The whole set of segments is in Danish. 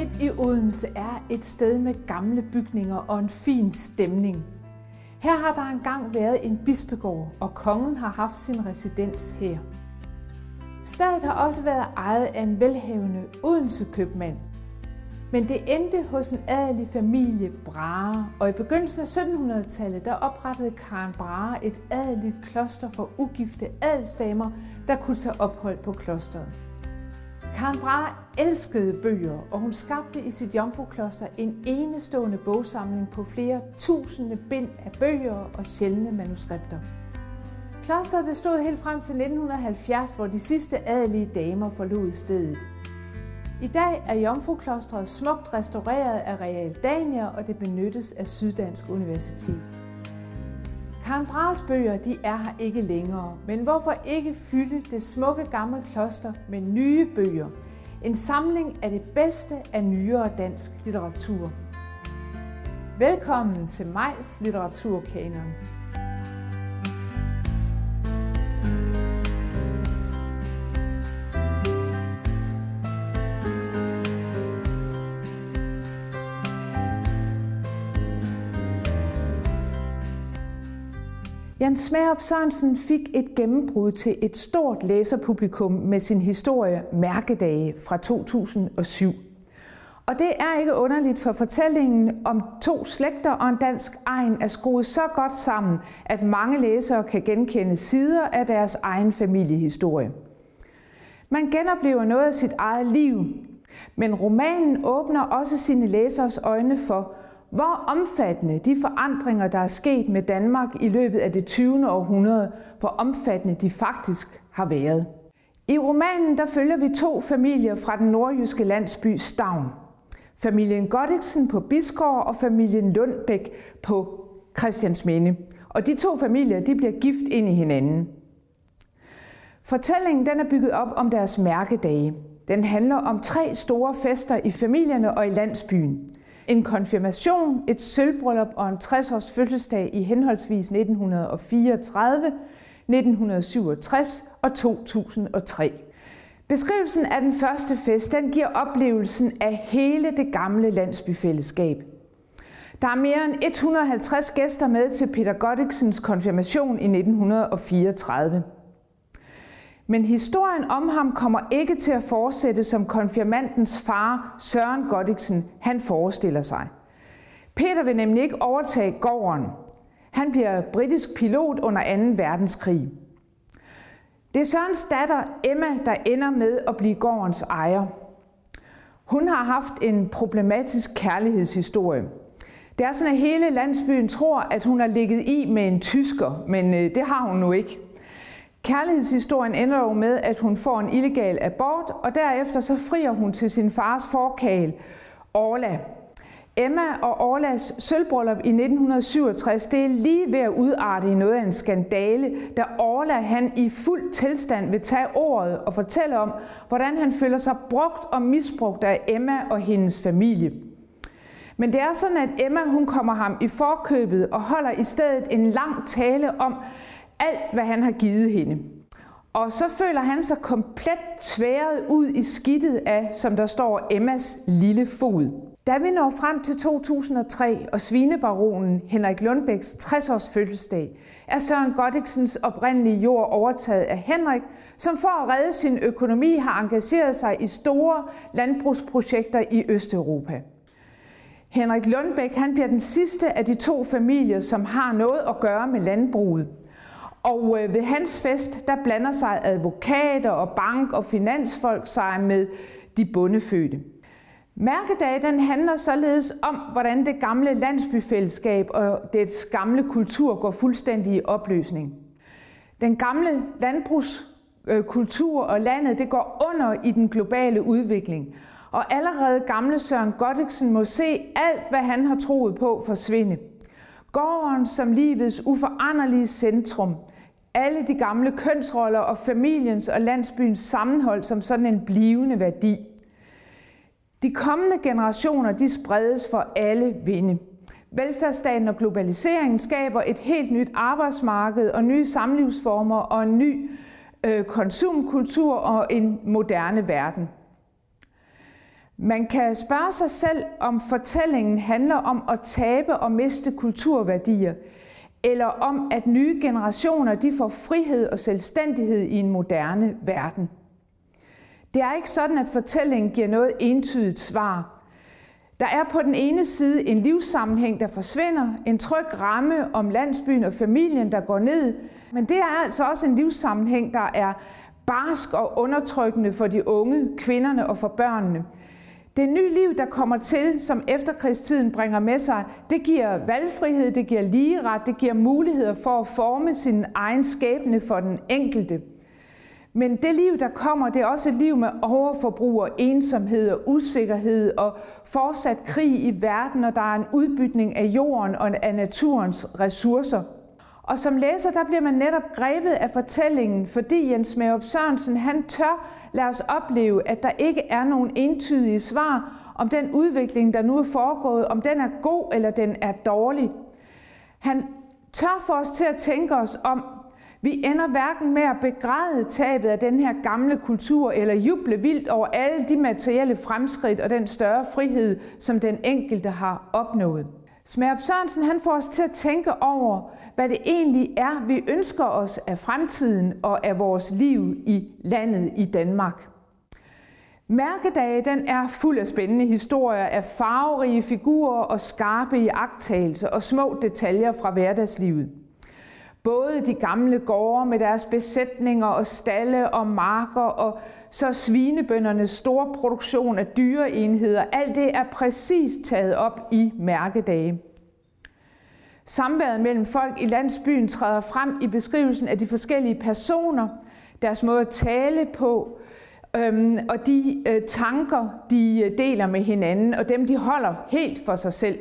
midt i Odense er et sted med gamle bygninger og en fin stemning. Her har der engang været en bispegård, og kongen har haft sin residens her. Stedet har også været ejet af en velhavende Odense købmand. Men det endte hos en adelig familie Brahe, og i begyndelsen af 1700-tallet der oprettede Karen Brahe et adeligt kloster for ugifte adelsdamer, der kunne tage ophold på klosteret. Karen Brahe elskede bøger, og hun skabte i sit jomfrukloster en enestående bogsamling på flere tusinde bind af bøger og sjældne manuskripter. Klosteret bestod helt frem til 1970, hvor de sidste adelige damer forlod stedet. I dag er Jomfruklostret smukt restaureret af Real Dania, og det benyttes af Syddansk Universitet. Karen Brahes bøger de er her ikke længere, men hvorfor ikke fylde det smukke gamle kloster med nye bøger? En samling af det bedste af nyere dansk litteratur. Velkommen til Majs Litteraturkanon. Jan Smerup Sørensen fik et gennembrud til et stort læserpublikum med sin historie Mærkedage fra 2007. Og det er ikke underligt, for fortællingen om to slægter og en dansk egen er skruet så godt sammen, at mange læsere kan genkende sider af deres egen familiehistorie. Man genoplever noget af sit eget liv, men romanen åbner også sine læsers øjne for, hvor omfattende de forandringer, der er sket med Danmark i løbet af det 20. århundrede, hvor omfattende de faktisk har været. I romanen der følger vi to familier fra den nordjyske landsby Stavn. Familien Godiksen på Biskår og familien Lundbæk på Christiansminde. Og de to familier de bliver gift ind i hinanden. Fortællingen den er bygget op om deres mærkedage. Den handler om tre store fester i familierne og i landsbyen en konfirmation, et sølvbryllup og en 60-års fødselsdag i henholdsvis 1934, 1967 og 2003. Beskrivelsen af den første fest den giver oplevelsen af hele det gamle landsbyfællesskab. Der er mere end 150 gæster med til Peter Goddiksens konfirmation i 1934. Men historien om ham kommer ikke til at fortsætte som konfirmandens far Søren Godiksen han forestiller sig. Peter vil nemlig ikke overtage gården. Han bliver britisk pilot under 2. verdenskrig. Det er Sørens datter Emma, der ender med at blive gårdens ejer. Hun har haft en problematisk kærlighedshistorie. Det er sådan, at hele landsbyen tror, at hun har ligget i med en tysker, men øh, det har hun nu ikke. Kærlighedshistorien ender jo med, at hun får en illegal abort, og derefter så frier hun til sin fars forkale, Orla. Emma og Orlas sølvbryllup i 1967, det er lige ved at udarte i noget af en skandale, da Orla han i fuld tilstand vil tage ordet og fortælle om, hvordan han føler sig brugt og misbrugt af Emma og hendes familie. Men det er sådan, at Emma hun kommer ham i forkøbet og holder i stedet en lang tale om, alt, hvad han har givet hende. Og så føler han sig komplet tværet ud i skidtet af, som der står, Emmas lille fod. Da vi når frem til 2003 og svinebaronen Henrik Lundbæks 60-års fødselsdag, er Søren Goddiksens oprindelige jord overtaget af Henrik, som for at redde sin økonomi har engageret sig i store landbrugsprojekter i Østeuropa. Henrik Lundbæk han bliver den sidste af de to familier, som har noget at gøre med landbruget. Og øh, ved hans fest, der blander sig advokater og bank og finansfolk sig med de bondefødte. Mærkedag den handler således om, hvordan det gamle landsbyfællesskab og dets gamle kultur går fuldstændig i opløsning. Den gamle landbrugskultur øh, og landet det går under i den globale udvikling. Og allerede gamle Søren Godiksen må se alt, hvad han har troet på forsvinde. Gården som livets uforanderlige centrum. Alle de gamle kønsroller og familiens og landsbyens sammenhold som sådan en blivende værdi. De kommende generationer de spredes for alle vinde. Velfærdsstaten og globaliseringen skaber et helt nyt arbejdsmarked og nye samlivsformer og en ny øh, konsumkultur og en moderne verden. Man kan spørge sig selv, om fortællingen handler om at tabe og miste kulturværdier, eller om at nye generationer de får frihed og selvstændighed i en moderne verden. Det er ikke sådan, at fortællingen giver noget entydigt svar. Der er på den ene side en livssammenhæng, der forsvinder, en tryg ramme om landsbyen og familien, der går ned, men det er altså også en livssammenhæng, der er barsk og undertrykkende for de unge, kvinderne og for børnene. Det nye liv, der kommer til, som efterkrigstiden bringer med sig, det giver valgfrihed, det giver ligeret, det giver muligheder for at forme sin egen skæbne for den enkelte. Men det liv, der kommer, det er også et liv med overforbrug og ensomhed og usikkerhed og fortsat krig i verden, og der er en udbytning af jorden og af naturens ressourcer. Og som læser, der bliver man netop grebet af fortællingen, fordi Jens Maup Sørensen, han tør lad os opleve, at der ikke er nogen entydige svar om den udvikling, der nu er foregået, om den er god eller den er dårlig. Han tør for os til at tænke os om, vi ender hverken med at begræde tabet af den her gamle kultur, eller juble vildt over alle de materielle fremskridt og den større frihed, som den enkelte har opnået. Smerup Sørensen han får os til at tænke over, hvad det egentlig er, vi ønsker os af fremtiden og af vores liv i landet i Danmark. Mærkedage den er fuld af spændende historier af farverige figurer og skarpe iagttagelser og små detaljer fra hverdagslivet. Både de gamle gårde med deres besætninger og stalle og marker, og så svinebøndernes store produktion af dyreenheder, alt det er præcis taget op i mærkedage. Samværet mellem folk i landsbyen træder frem i beskrivelsen af de forskellige personer, deres måde at tale på, øhm, og de øh, tanker, de øh, deler med hinanden, og dem de holder helt for sig selv.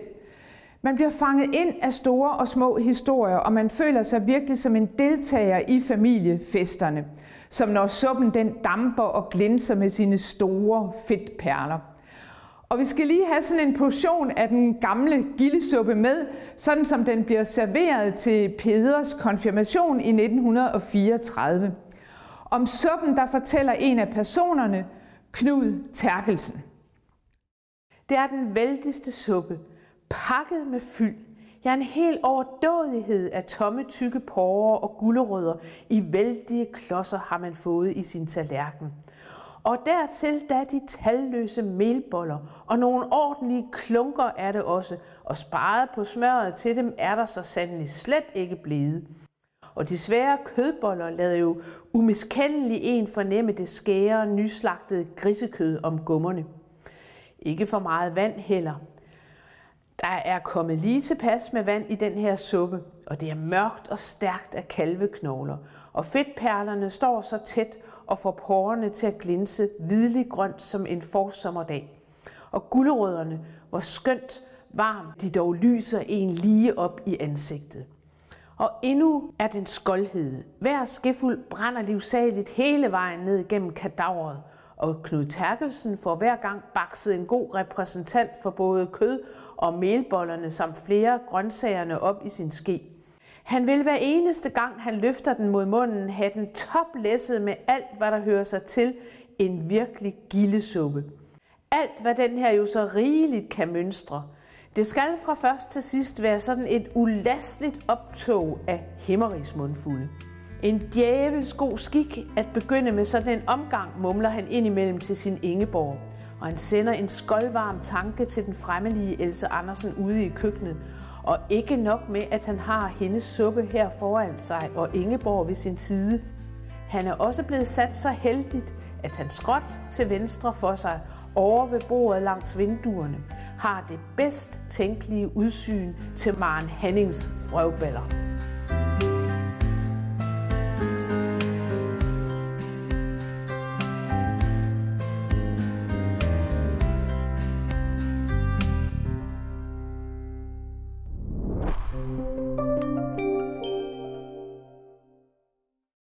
Man bliver fanget ind af store og små historier, og man føler sig virkelig som en deltager i familiefesterne, som når suppen den damper og glinser med sine store fedtperler. Og vi skal lige have sådan en portion af den gamle gildesuppe med, sådan som den bliver serveret til Peders konfirmation i 1934. Om suppen, der fortæller en af personerne, Knud Terkelsen. Det er den vældigste suppe, pakket med fyld. Ja, en hel overdådighed af tomme, tykke porrer og gulerødder i vældige klodser har man fået i sin tallerken. Og dertil da de talløse melboller, og nogle ordentlige klunker er det også, og sparet på smøret til dem er der så sandelig slet ikke blevet. Og de svære kødboller lader jo umiskendelig en fornemme det skære, nyslagtede grisekød om gummerne. Ikke for meget vand heller, der er kommet lige tilpas med vand i den her suppe, og det er mørkt og stærkt af kalveknogler, og fedtperlerne står så tæt og får porerne til at glinse hvidlig grønt som en forsommerdag. Og gulerødderne, hvor skønt varmt de dog lyser en lige op i ansigtet. Og endnu er den skoldhed. Hver skefuld brænder livsageligt hele vejen ned gennem kadaveret, og Knud Terkelsen får hver gang bakset en god repræsentant for både kød og melbollerne samt flere grøntsagerne op i sin ske. Han vil hver eneste gang, han løfter den mod munden, have den toplæsset med alt, hvad der hører sig til en virkelig gildesuppe. Alt, hvad den her jo så rigeligt kan mønstre. Det skal fra først til sidst være sådan et ulasteligt optog af himmerigsmundfulde. En djævels god skik at begynde med sådan en omgang, mumler han indimellem til sin Ingeborg. Og han sender en skoldvarm tanke til den fremmelige Else Andersen ude i køkkenet. Og ikke nok med, at han har hendes suppe her foran sig og Ingeborg ved sin side. Han er også blevet sat så heldigt, at han skråt til venstre for sig over ved bordet langs vinduerne har det bedst tænkelige udsyn til Maren Hannings røvballer.